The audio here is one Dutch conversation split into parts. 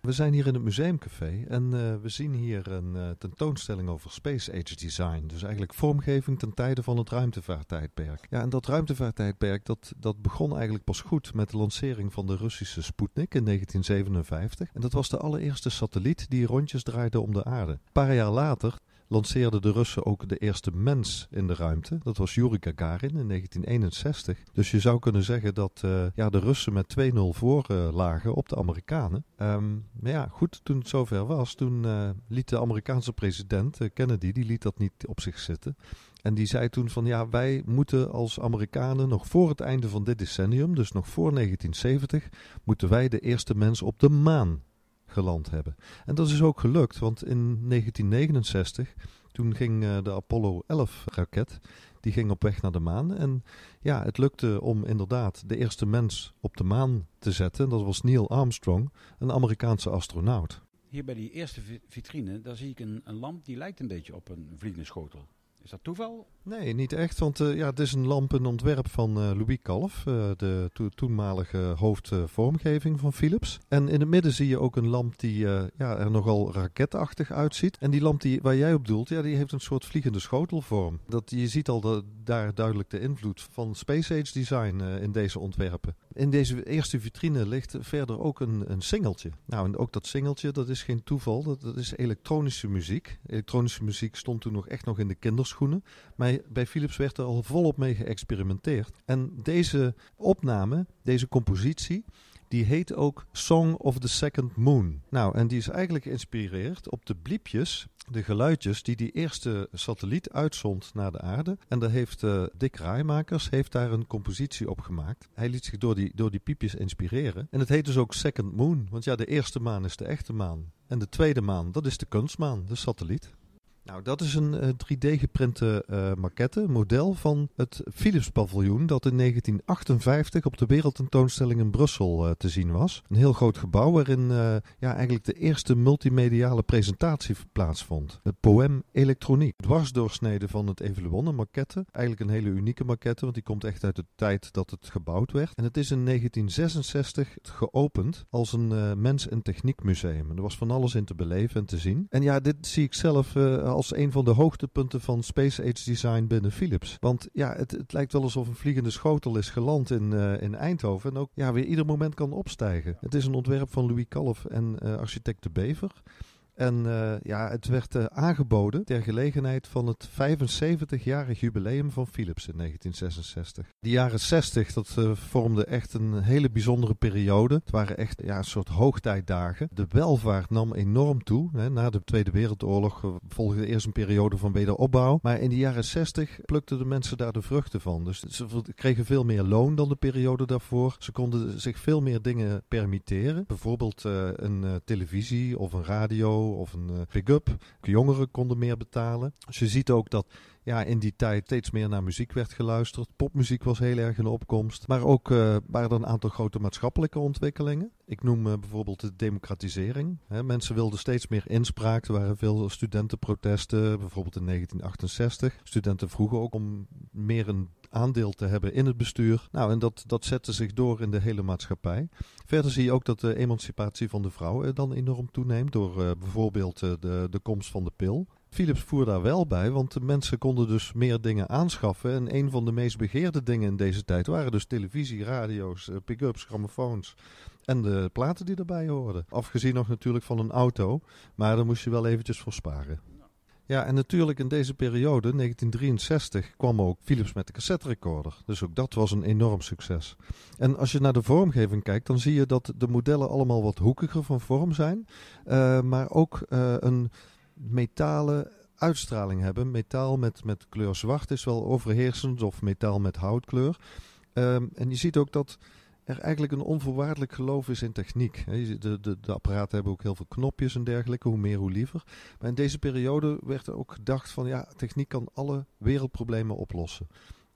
We zijn hier in het Museumcafé en uh, we zien hier een uh, tentoonstelling over Space Age Design. Dus eigenlijk vormgeving ten tijde van het ruimtevaarttijdperk. Ja, en dat ruimtevaarttijdperk dat, dat begon eigenlijk pas goed met de lancering van de Russische Sputnik in 1957. En dat was de allereerste satelliet die rondjes draaide om de aarde. Een paar jaar later lanceerden de Russen ook de eerste mens in de ruimte. Dat was Yuri Gagarin in 1961. Dus je zou kunnen zeggen dat uh, ja, de Russen met 2-0 voor uh, lagen op de Amerikanen. Um, maar ja, goed, toen het zover was, toen uh, liet de Amerikaanse president Kennedy, die liet dat niet op zich zitten. En die zei toen van ja, wij moeten als Amerikanen nog voor het einde van dit decennium, dus nog voor 1970, moeten wij de eerste mens op de maan geland hebben. En dat is ook gelukt, want in 1969, toen ging uh, de Apollo 11 raket, die ging op weg naar de maan. En ja, het lukte om inderdaad de eerste mens op de maan te zetten. Dat was Neil Armstrong, een Amerikaanse astronaut. Hier bij die eerste vitrine, daar zie ik een, een lamp die lijkt een beetje op een vliegende schotel. Is dat toeval? Nee, niet echt. Want uh, ja, het is een lamp, een ontwerp van uh, Louis Kalf, uh, de to toenmalige hoofdvormgeving van Philips. En in het midden zie je ook een lamp die ja, er nogal raketachtig uitziet. En die lamp die, waar jij op doelt, ja, die heeft een soort vliegende schotelvorm. Dat, je ziet al de, daar duidelijk de invloed van Space Age Design in deze ontwerpen. In deze eerste vitrine ligt verder ook een, een singeltje. Nou, en ook dat singeltje, dat is geen toeval. Dat, dat is elektronische muziek. Elektronische muziek stond toen nog echt nog in de kinderschoenen. Maar bij Philips werd er al volop mee geëxperimenteerd. En deze opname, deze compositie, die heet ook Song of the Second Moon. Nou, en die is eigenlijk geïnspireerd op de bliepjes, de geluidjes die die eerste satelliet uitzond naar de aarde. En daar heeft uh, Dick Raaimakers heeft daar een compositie op gemaakt. Hij liet zich door die, door die piepjes inspireren. En het heet dus ook Second Moon, want ja, de eerste maan is de echte maan. En de tweede maan, dat is de kunstmaan, de satelliet. Nou, dat is een uh, 3D-geprinte uh, maquette, model van het Philips-paviljoen dat in 1958 op de wereldtentoonstelling in Brussel uh, te zien was. Een heel groot gebouw waarin ja, eigenlijk de eerste multimediale presentatie plaatsvond. Het Poem Elektroniek. Dwarsdoorsnede van het Evoluon, een maquette. Eigenlijk een hele unieke maquette, want die komt echt uit de tijd dat het gebouwd werd. En het is in 1966 geopend als een mens- en techniekmuseum. er was van alles in te beleven en te zien. En ja, dit zie ik zelf als een van de hoogtepunten van Space Age Design binnen Philips. Want ja, het, het lijkt wel alsof een vliegende schotel is geland in, uh, in Eindhoven. En ook ja, weer ieder moment kan opstijgen. Het is een ontwerp van Louis Kalf en uh, architect De Bever. En uh, ja, het werd uh, aangeboden ter gelegenheid van het 75-jarig jubileum van Philips in 1966. De jaren 60, dat uh, vormde echt een hele bijzondere periode. Het waren echt ja, een soort hoogtijdagen. De welvaart nam enorm toe. Hè. Na de Tweede Wereldoorlog volgde eerst een periode van wederopbouw. Maar in de jaren 60 plukten de mensen daar de vruchten van. Dus ze kregen veel meer loon dan de periode daarvoor. Ze konden zich veel meer dingen permitteren. Bijvoorbeeld een televisie of een radio of een uh, pick-up. Jongeren konden meer betalen. Dus je ziet ook dat ja, in die tijd steeds meer naar muziek werd geluisterd. Popmuziek was heel erg in opkomst. Maar ook uh, waren er een aantal grote maatschappelijke ontwikkelingen. Ik noem uh, bijvoorbeeld de democratisering. Hè, mensen wilden steeds meer inspraak. Er waren veel studentenprotesten, bijvoorbeeld in 1968. Studenten vroegen ook om meer een aandeel te hebben in het bestuur. Nou, en dat, dat zette zich door in de hele maatschappij. Verder zie je ook dat de emancipatie van de vrouw dan enorm toeneemt door uh, bijvoorbeeld de, de komst van de pil. Philips voer daar wel bij, want de mensen konden dus meer dingen aanschaffen. En een van de meest begeerde dingen in deze tijd waren dus televisie, radio's, uh, pick-ups, grammofoons en de platen die erbij hoorden. Afgezien nog natuurlijk van een auto, maar daar moest je wel eventjes voor sparen. Ja, en natuurlijk in deze periode, 1963, kwam ook Philips met de cassette recorder. Dus ook dat was een enorm succes. En als je naar de vormgeving kijkt, dan zie je dat de modellen allemaal wat hoekiger van vorm zijn. Uh, maar ook uh, een metalen uitstraling hebben. Metaal met, met kleur zwart is wel overheersend, of metaal met houtkleur. Um, en je ziet ook dat er eigenlijk een onvoorwaardelijk geloof is in techniek. De, de, de apparaten hebben ook heel veel knopjes en dergelijke, hoe meer hoe liever. Maar in deze periode werd er ook gedacht van ja, techniek kan alle wereldproblemen oplossen.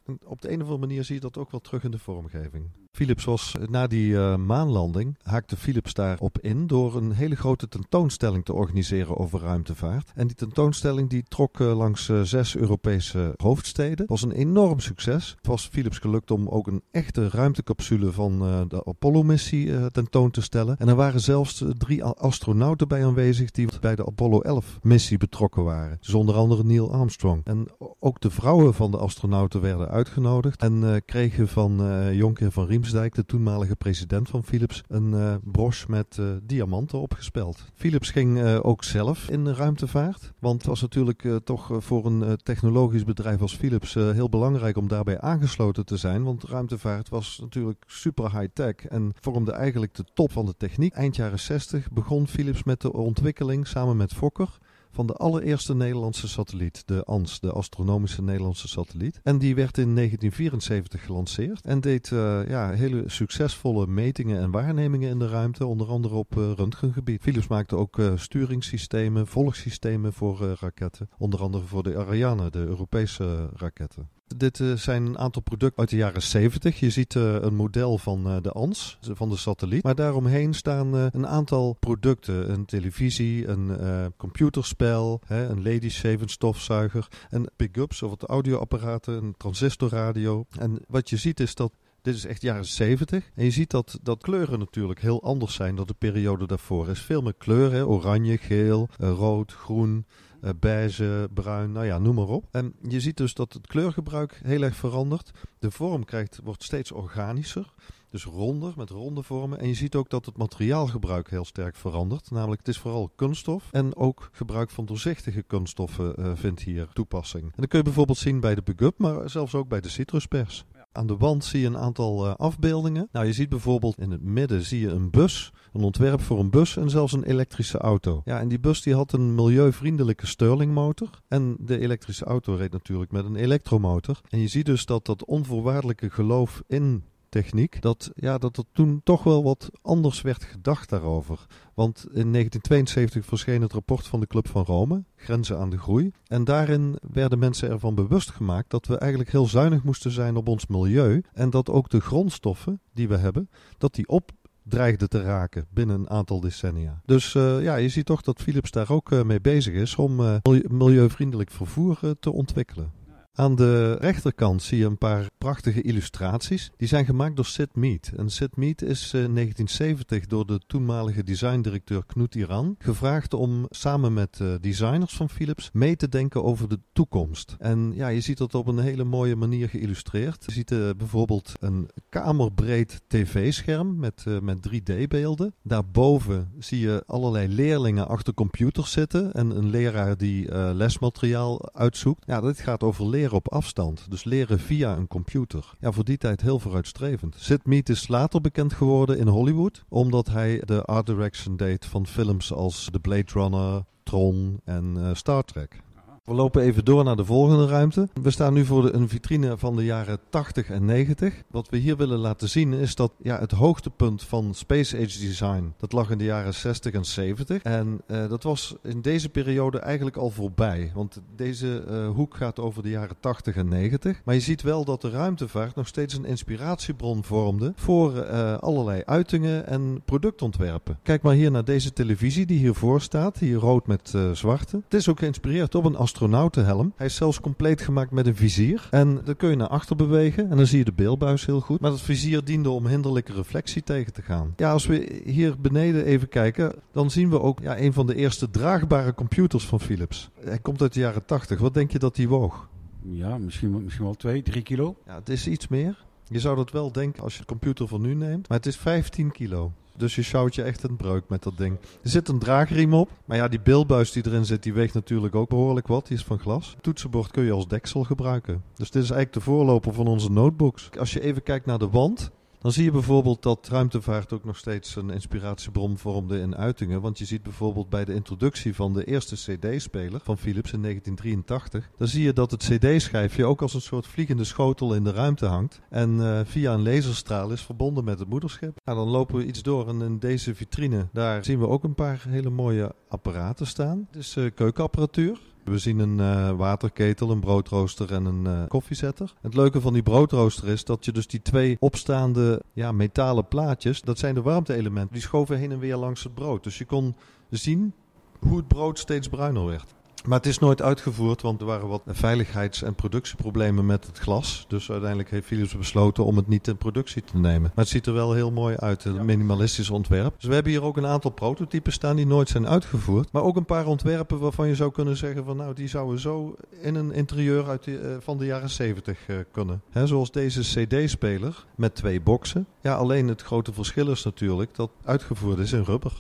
En op de een of andere manier zie je dat ook wel terug in de vormgeving. Philips was na die uh, maanlanding, haakte Philips daarop in door een hele grote tentoonstelling te organiseren over ruimtevaart. En die tentoonstelling die trok uh, langs zes Europese hoofdsteden. Het was een enorm succes. Het was Philips gelukt om ook een echte ruimtecapsule van de Apollo-missie tentoon te stellen. En er waren zelfs drie astronauten bij aanwezig die bij de Apollo 11-missie betrokken waren. Dus onder andere Neil Armstrong. En ook de vrouwen van de astronauten werden uitgenodigd en kregen van Jonker van Riem de toenmalige president van Philips, een uh, broche met uh, diamanten opgespeld. Philips ging uh, ook zelf in ruimtevaart, want het was natuurlijk toch voor een technologisch bedrijf als Philips heel belangrijk om daarbij aangesloten te zijn, want ruimtevaart was natuurlijk super high-tech en vormde eigenlijk de top van de techniek. Eind jaren 60 begon Philips met de ontwikkeling samen met Fokker van de allereerste Nederlandse satelliet, de ANS, de Astronomische Nederlandse Satelliet. En die werd in 1974 gelanceerd en deed uh, ja, hele succesvolle metingen en waarnemingen in de ruimte, onder andere op uh, röntgengebied. Philips maakte ook uh, sturingssystemen, volgsystemen voor raketten, onder andere voor de Ariane, de Europese raketten. Dit uh, zijn een aantal producten uit de jaren 70. Je ziet uh, een model van uh, de ANS, van de satelliet. Maar daaromheen staan een aantal producten. Een televisie, een computerspel, een lady shave, stofzuiger. En pick-ups of het audioapparaten, een transistorradio. En wat je ziet is dat dit is echt jaren 70. En je ziet dat, dat kleuren natuurlijk heel anders zijn dan de periode daarvoor. Er is veel meer kleuren, oranje, geel, rood, groen. Uh, beige, bruin, nou ja, noem maar op. En je ziet dus dat het kleurgebruik heel erg verandert. De vorm krijgt, wordt steeds organischer. Dus ronder, met ronde vormen. En je ziet ook dat het materiaalgebruik heel sterk verandert. Namelijk, het is vooral kunststof. En ook gebruik van doorzichtige kunststoffen uh, vindt hier toepassing. En dat kun je bijvoorbeeld zien bij de Bug-Up, maar zelfs ook bij de citruspers. Aan de wand zie je een aantal uh, afbeeldingen. Nou, je ziet bijvoorbeeld in het midden zie je een bus, een ontwerp voor een bus en zelfs een elektrische auto. Ja, en die bus die had een milieuvriendelijke Stirlingmotor. En de elektrische auto reed natuurlijk met een elektromotor. En je ziet dus dat dat onvoorwaardelijke geloof in techniek, dat, ja, dat er toen toch wel wat anders werd gedacht daarover. Want in 1972 verscheen het rapport van de Club van Rome, Grenzen aan de Groei. En daarin werden mensen ervan bewust gemaakt dat we eigenlijk heel zuinig moesten zijn op ons milieu. En dat ook de grondstoffen die we hebben, dat die op dreigden te raken binnen een aantal decennia. Dus uh, ja, je ziet toch dat Philips daar ook uh, mee bezig is om uh, milieuvriendelijk vervoer te ontwikkelen. Aan de rechterkant zie je een paar prachtige illustraties. Die zijn gemaakt door Sid Mead. En Sid Mead is in 1970 door de toenmalige designdirecteur Knut Iran gevraagd om samen met uh, designers van Philips mee te denken over de toekomst. En ja, je ziet dat op een hele mooie manier geïllustreerd. Je ziet uh, bijvoorbeeld een kamerbreed tv-scherm met, met 3D-beelden. Daarboven zie je allerlei leerlingen achter computers zitten en een leraar die lesmateriaal uitzoekt. Ja, dit gaat over leren op afstand. Dus leren via een computer. Ja, voor die tijd heel vooruitstrevend. Sid Mead is later bekend geworden in Hollywood. Omdat hij de art direction deed van films als The Blade Runner, Tron en uh, Star Trek. We lopen even door naar de volgende ruimte. We staan nu voor een vitrine van de jaren 80 en 90. Wat we hier willen laten zien is dat ja, het hoogtepunt van Space Age Design, dat lag in de jaren 60 en 70. En uh, dat was in deze periode eigenlijk al voorbij. Want deze uh, hoek gaat over de jaren 80 en 90. Maar je ziet wel dat de ruimtevaart nog steeds een inspiratiebron vormde voor uh, allerlei uitingen en productontwerpen. Kijk maar hier naar deze televisie die hiervoor staat. Hier rood met zwarte. Het is ook geïnspireerd op een astronautenhelm. Hij is zelfs compleet gemaakt met een vizier. En dan kun je naar achter bewegen en dan zie je de beeldbuis heel goed. Maar dat vizier diende om hinderlijke reflectie tegen te gaan. Ja, als we hier beneden even kijken, dan zien we ook ja, een van de eerste draagbare computers van Philips. Hij komt uit de jaren 80. Wat denk je dat die woog? Ja, misschien, misschien wel 2, 3 kilo. Ja, het is iets meer. Je zou dat wel denken als je de computer van nu neemt. Maar het is 15 kilo. Dus je sjouwt je echt een breuk met dat ding. Er zit een draagriem op. Maar ja, die beeldbuis die erin zit, die weegt natuurlijk ook behoorlijk wat. Die is van glas. Het toetsenbord kun je als deksel gebruiken. Dus dit is eigenlijk de voorloper van onze notebooks. Als je even kijkt naar de wand. Dan zie je bijvoorbeeld dat ruimtevaart ook nog steeds een inspiratiebron vormde in uitingen. Want je ziet bijvoorbeeld bij de introductie van de eerste CD-speler van Philips in 1983. Dan zie je dat het CD-schijfje ook als een soort vliegende schotel in de ruimte hangt. En uh, via een laserstraal is verbonden met het moederschip. Nou, dan lopen we iets door en in deze vitrine, daar zien we ook een paar hele mooie apparaten staan. Is uh, keukenapparatuur. We zien een uh, waterketel, een broodrooster en een uh, koffiezetter. Het leuke van die broodrooster is dat je dus die twee opstaande ja, metalen plaatjes, dat zijn de warmte-elementen, die schoven heen en weer langs het brood. Dus je kon zien hoe het brood steeds bruiner werd. Maar het is nooit uitgevoerd, want er waren wat veiligheids- en productieproblemen met het glas. Dus uiteindelijk heeft Philips besloten om het niet in productie te nemen. Maar het ziet er wel heel mooi uit, een minimalistisch ontwerp. Dus we hebben hier ook een aantal prototypen staan die nooit zijn uitgevoerd. Maar ook een paar ontwerpen waarvan je zou kunnen zeggen van nou, die zouden zo in een interieur uit die, uh, van de jaren 70 uh, kunnen. He, zoals deze CD-speler met twee boxen. Ja, alleen het grote verschil is natuurlijk dat uitgevoerd is in rubber.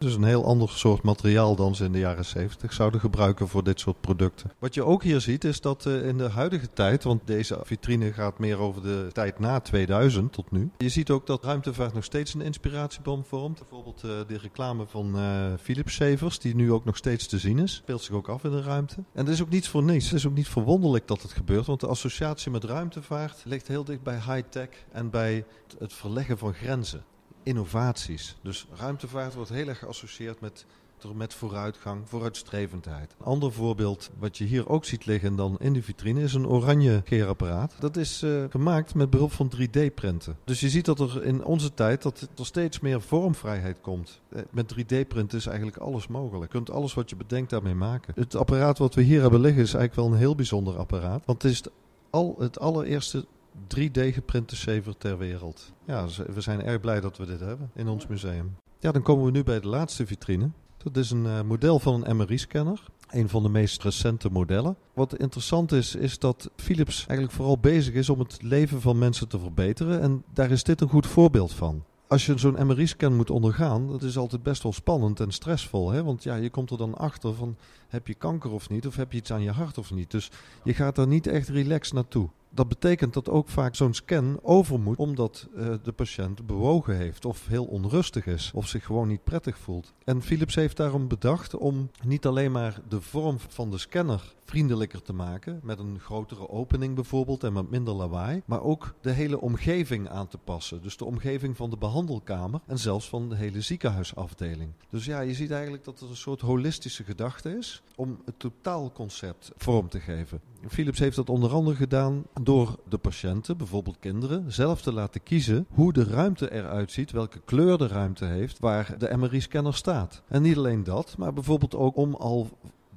Dus een heel ander soort materiaal dan ze in de jaren 70 zouden gebruiken voor dit soort producten. Wat je ook hier ziet is dat uh, in de huidige tijd, want deze vitrine gaat meer over de tijd na 2000 tot nu. Je ziet ook dat ruimtevaart nog steeds een inspiratiebom vormt. Bijvoorbeeld uh, de reclame van uh, Philips Savers, die nu ook nog steeds te zien is. Speelt zich ook af in de ruimte. En dat is ook niets voor niets. Het is ook niet verwonderlijk dat het gebeurt, want de associatie met ruimtevaart ligt heel dicht bij high-tech en bij het verleggen van grenzen innovaties. Dus ruimtevaart wordt heel erg geassocieerd met, met vooruitgang, vooruitstrevendheid. Een ander voorbeeld wat je hier ook ziet liggen dan in de vitrine is een oranje geerapparaat. Dat is uh, gemaakt met behulp van 3D-printen. Dus je ziet dat er in onze tijd dat er steeds meer vormvrijheid komt. Uh, met 3D-printen is eigenlijk alles mogelijk. Je kunt alles wat je bedenkt daarmee maken. Het apparaat wat we hier hebben liggen is eigenlijk wel een heel bijzonder apparaat. Want het is al, het allereerste 3D-geprinte shaver ter wereld. Ja, we zijn erg blij dat we dit hebben in ons museum. Ja, dan komen we nu bij de laatste vitrine. Dat is een uh, model van een MRI-scanner. Een van de meest recente modellen. Wat interessant is, is dat Philips eigenlijk vooral bezig is om het leven van mensen te verbeteren. En daar is dit een goed voorbeeld van. Als je zo'n MRI-scan moet ondergaan, dat is altijd best wel spannend en stressvol. Hè? Want ja, je komt er dan achter van, heb je kanker of niet? Of heb je iets aan je hart of niet? Dus je gaat daar niet echt relaxed naartoe. Dat betekent dat ook vaak zo'n scan over moet omdat uh, de patiënt bewogen heeft of heel onrustig is of zich gewoon niet prettig voelt. En Philips heeft daarom bedacht om niet alleen maar de vorm van de scanner vriendelijker te maken, met een grotere opening bijvoorbeeld en met minder lawaai, maar ook de hele omgeving aan te passen. Dus de omgeving van de behandelkamer en zelfs van de hele ziekenhuisafdeling. Dus ja, je ziet eigenlijk dat het een soort holistische gedachte is om het totaalconcept vorm te geven. Philips heeft dat onder andere gedaan door de patiënten, bijvoorbeeld kinderen, zelf te laten kiezen hoe de ruimte eruit ziet, welke kleur de ruimte heeft, waar de MRI-scanner staat. En niet alleen dat, maar bijvoorbeeld ook om al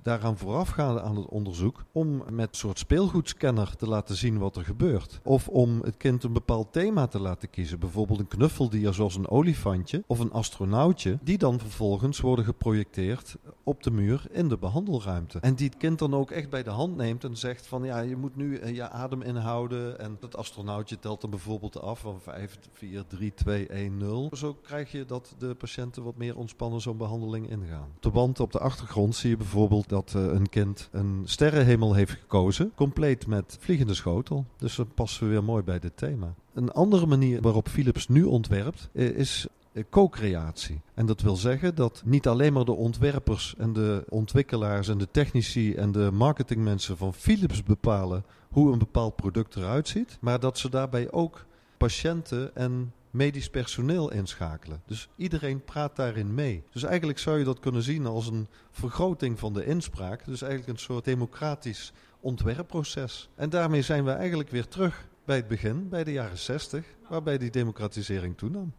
daaraan voorafgaande aan het onderzoek om met een soort speelgoedscanner te laten zien wat er gebeurt. Of om het kind een bepaald thema te laten kiezen. Bijvoorbeeld een knuffeldier zoals een olifantje of een astronautje. Die dan vervolgens worden geprojecteerd op de muur in de behandelruimte. En die het kind dan ook echt bij de hand neemt en zegt van ja, je moet nu je adem inhouden. En dat astronautje telt dan bijvoorbeeld af van 5, 4, 3, 2, 1, 0. Zo krijg je dat de patiënten wat meer ontspannen zo'n behandeling ingaan. Op de wand op de achtergrond zie je bijvoorbeeld dat uh, een kind een sterrenhemel heeft gekozen, compleet met vliegende schotel. Dus dan passen we weer mooi bij dit thema. Een andere manier waarop Philips nu ontwerpt uh, is co-creatie. En dat wil zeggen dat niet alleen maar de ontwerpers en de ontwikkelaars en de technici en de marketingmensen van Philips bepalen hoe een bepaald product eruit ziet, maar dat ze daarbij ook patiënten en medisch personeel inschakelen. Dus iedereen praat daarin mee. Dus eigenlijk zou je dat kunnen zien als een vergroting van de inspraak. Dus eigenlijk een soort democratisch ontwerpproces. En daarmee zijn we eigenlijk weer terug bij het begin, bij de jaren 60, waarbij die democratisering toenam.